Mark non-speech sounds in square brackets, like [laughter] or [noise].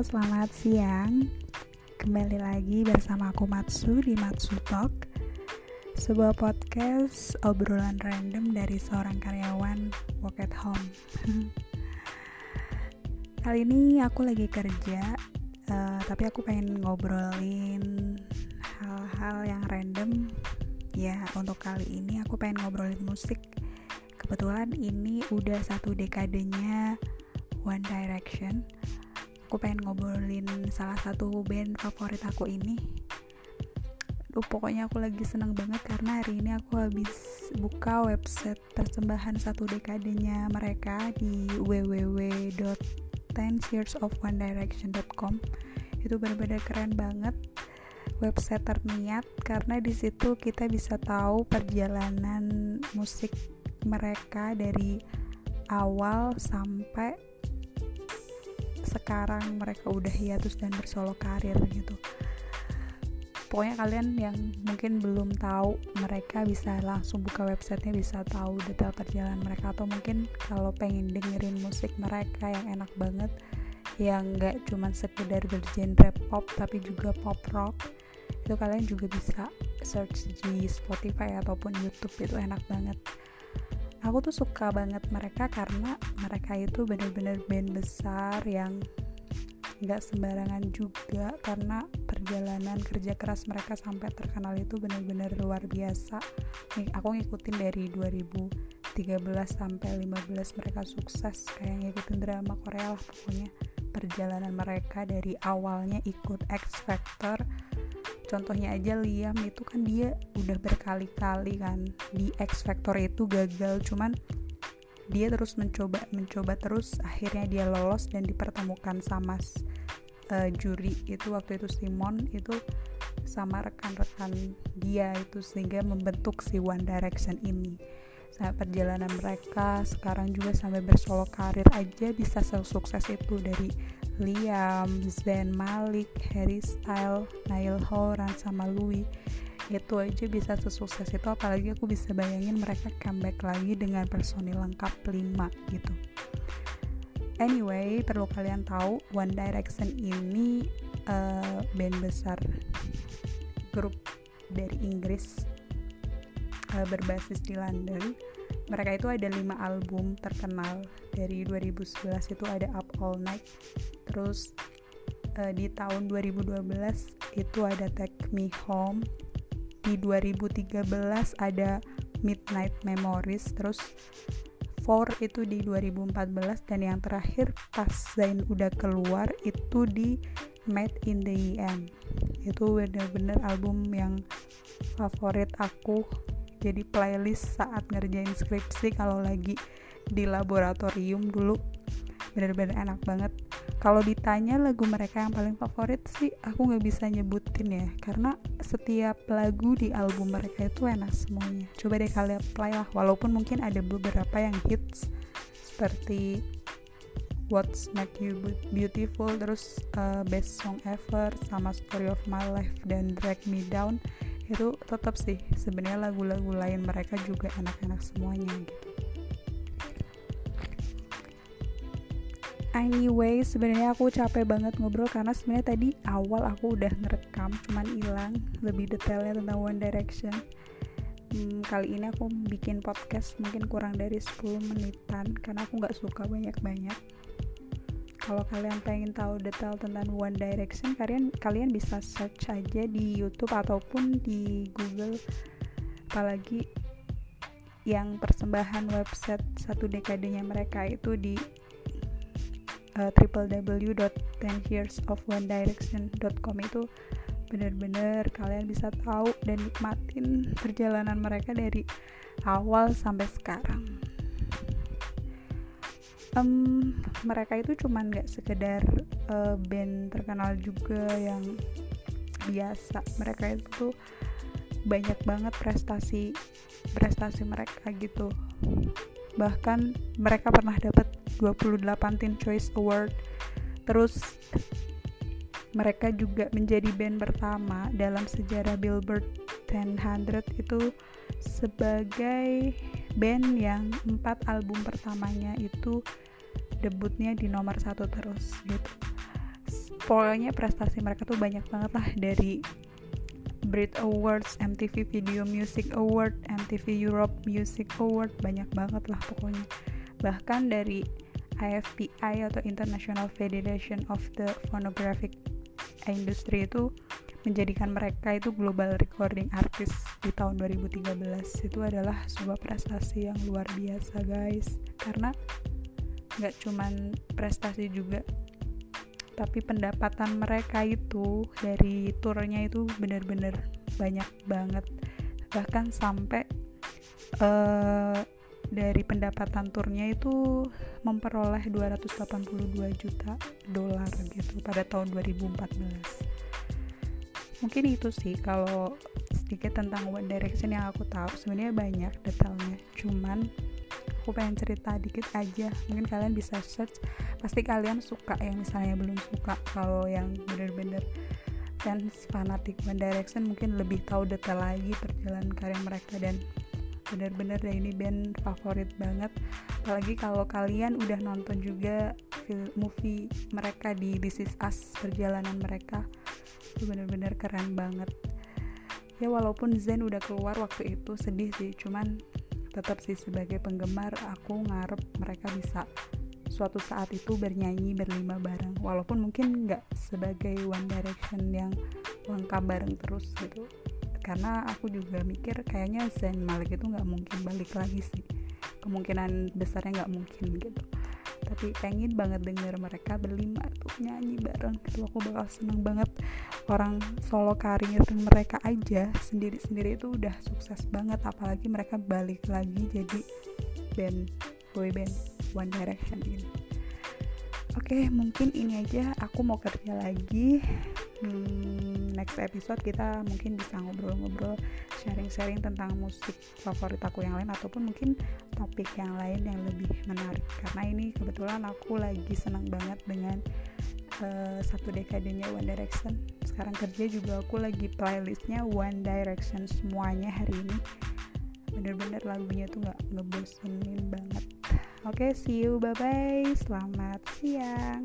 Selamat siang. Kembali lagi bersama aku Matsu di Matsu Talk. Sebuah podcast obrolan random dari seorang karyawan work at home. [laughs] Kali ini aku lagi kerja, uh, tapi aku pengen ngobrolin hal-hal yang random. Ya, untuk kali ini aku pengen ngobrolin musik. Kebetulan ini udah satu dekadenya One Direction aku pengen ngobrolin salah satu band favorit aku ini. Duh, pokoknya aku lagi seneng banget karena hari ini aku habis buka website persembahan satu dekadenya mereka di www.10yearsofOneDirection.com itu benar-benar keren banget website terniat karena di situ kita bisa tahu perjalanan musik mereka dari awal sampai sekarang mereka udah hiatus dan bersolo karir gitu. Pokoknya kalian yang mungkin belum tahu mereka bisa langsung buka websitenya bisa tahu detail perjalanan mereka. Atau mungkin kalau pengen dengerin musik mereka yang enak banget yang nggak cuma sekedar bergenre pop tapi juga pop rock itu kalian juga bisa search di Spotify ataupun YouTube itu enak banget aku tuh suka banget mereka karena mereka itu bener-bener band besar yang nggak sembarangan juga karena perjalanan kerja keras mereka sampai terkenal itu bener-bener luar biasa. Nih aku ngikutin dari 2013 sampai 15 mereka sukses kayak ngikutin drama Korea lah pokoknya. Perjalanan mereka dari awalnya ikut X Factor contohnya aja Liam itu kan dia udah berkali-kali kan di X Factor itu gagal cuman dia terus mencoba mencoba terus akhirnya dia lolos dan dipertemukan sama uh, juri itu waktu itu Simon itu sama rekan-rekan dia itu sehingga membentuk si One Direction ini. Sampai perjalanan mereka sekarang juga sampai bersolo karir aja bisa sukses itu dari Liam, Zayn Malik, Harry Style, Niall Horan sama Louis. Itu aja bisa sesukses itu apalagi aku bisa bayangin mereka comeback lagi dengan personil lengkap 5 gitu. Anyway perlu kalian tahu One Direction ini uh, band besar grup dari Inggris uh, berbasis di London mereka itu ada lima album terkenal. Dari 2011 itu ada Up All Night. Terus uh, di tahun 2012 itu ada Take Me Home. Di 2013 ada Midnight Memories. Terus Four itu di 2014 dan yang terakhir pas Zayn udah keluar itu di Made in the EM itu bener-bener album yang favorit aku jadi playlist saat ngerjain skripsi kalau lagi di laboratorium dulu. Bener-bener enak banget. Kalau ditanya lagu mereka yang paling favorit sih aku nggak bisa nyebutin ya karena setiap lagu di album mereka itu enak semuanya. Coba deh kalian play lah walaupun mungkin ada beberapa yang hits seperti What's Make You Beautiful terus uh, Best Song Ever sama Story of My Life dan Drag Me Down itu tetap sih sebenarnya lagu-lagu lain mereka juga enak-enak semuanya gitu. Anyway sebenarnya aku capek banget ngobrol karena sebenarnya tadi awal aku udah ngerekam cuman hilang lebih detailnya tentang One Direction. Hmm, kali ini aku bikin podcast mungkin kurang dari 10 menitan karena aku nggak suka banyak-banyak kalau kalian pengen tahu detail tentang One Direction kalian kalian bisa search aja di YouTube ataupun di Google. Apalagi yang persembahan website satu dekadenya mereka itu di uh, www.10yearsofOneDirection.com itu bener-bener kalian bisa tahu dan nikmatin perjalanan mereka dari awal sampai sekarang um, mereka itu cuman gak sekedar uh, band terkenal juga yang biasa. Mereka itu banyak banget prestasi prestasi mereka gitu. Bahkan mereka pernah dapat 28 Teen Choice Award. Terus mereka juga menjadi band pertama dalam sejarah Billboard 100 itu sebagai band yang empat album pertamanya itu debutnya di nomor satu terus gitu pokoknya prestasi mereka tuh banyak banget lah dari Brit Awards, MTV Video Music Award, MTV Europe Music Award, banyak banget lah pokoknya. Bahkan dari IFPI atau International Federation of the Phonographic Industry itu menjadikan mereka itu global recording artist di tahun 2013 itu adalah sebuah prestasi yang luar biasa guys. Karena nggak cuman prestasi juga tapi pendapatan mereka itu dari turnya itu bener-bener banyak banget. Bahkan sampai uh, dari pendapatan turnya itu memperoleh 282 juta dolar gitu pada tahun 2014 mungkin itu sih kalau sedikit tentang One Direction yang aku tahu. Sebenarnya banyak detailnya. Cuman aku pengen cerita dikit aja. Mungkin kalian bisa search. Pasti kalian suka yang misalnya belum suka. Kalau yang bener-bener fans fanatik One Direction mungkin lebih tahu detail lagi perjalanan karir mereka. Dan bener-bener deh ini band favorit banget. Apalagi kalau kalian udah nonton juga film movie mereka di This Is Us perjalanan mereka. Itu bener-bener keren banget ya walaupun Zen udah keluar waktu itu sedih sih. Cuman tetap sih sebagai penggemar aku ngarep mereka bisa suatu saat itu bernyanyi berlima bareng. Walaupun mungkin nggak sebagai One Direction yang lengkap bareng terus gitu. Karena aku juga mikir kayaknya Zayn Malik itu nggak mungkin balik lagi sih. Kemungkinan besarnya nggak mungkin gitu tapi pengen banget denger mereka berlima tuh nyanyi bareng. Itu aku bakal seneng banget orang solo karir mereka aja sendiri-sendiri itu udah sukses banget apalagi mereka balik lagi jadi band boy band One Direction ini oke mungkin ini aja. Aku mau kerja lagi. Hmm, next episode kita mungkin bisa ngobrol-ngobrol sharing-sharing tentang musik favorit aku yang lain ataupun mungkin topik yang lain yang lebih menarik. Karena ini kebetulan aku lagi senang banget dengan uh, satu dekadenya One Direction. Sekarang kerja juga aku lagi playlistnya One Direction semuanya hari ini. Bener-bener lagunya tuh nggak ngebosenin banget. Oke okay, see you bye bye selamat siang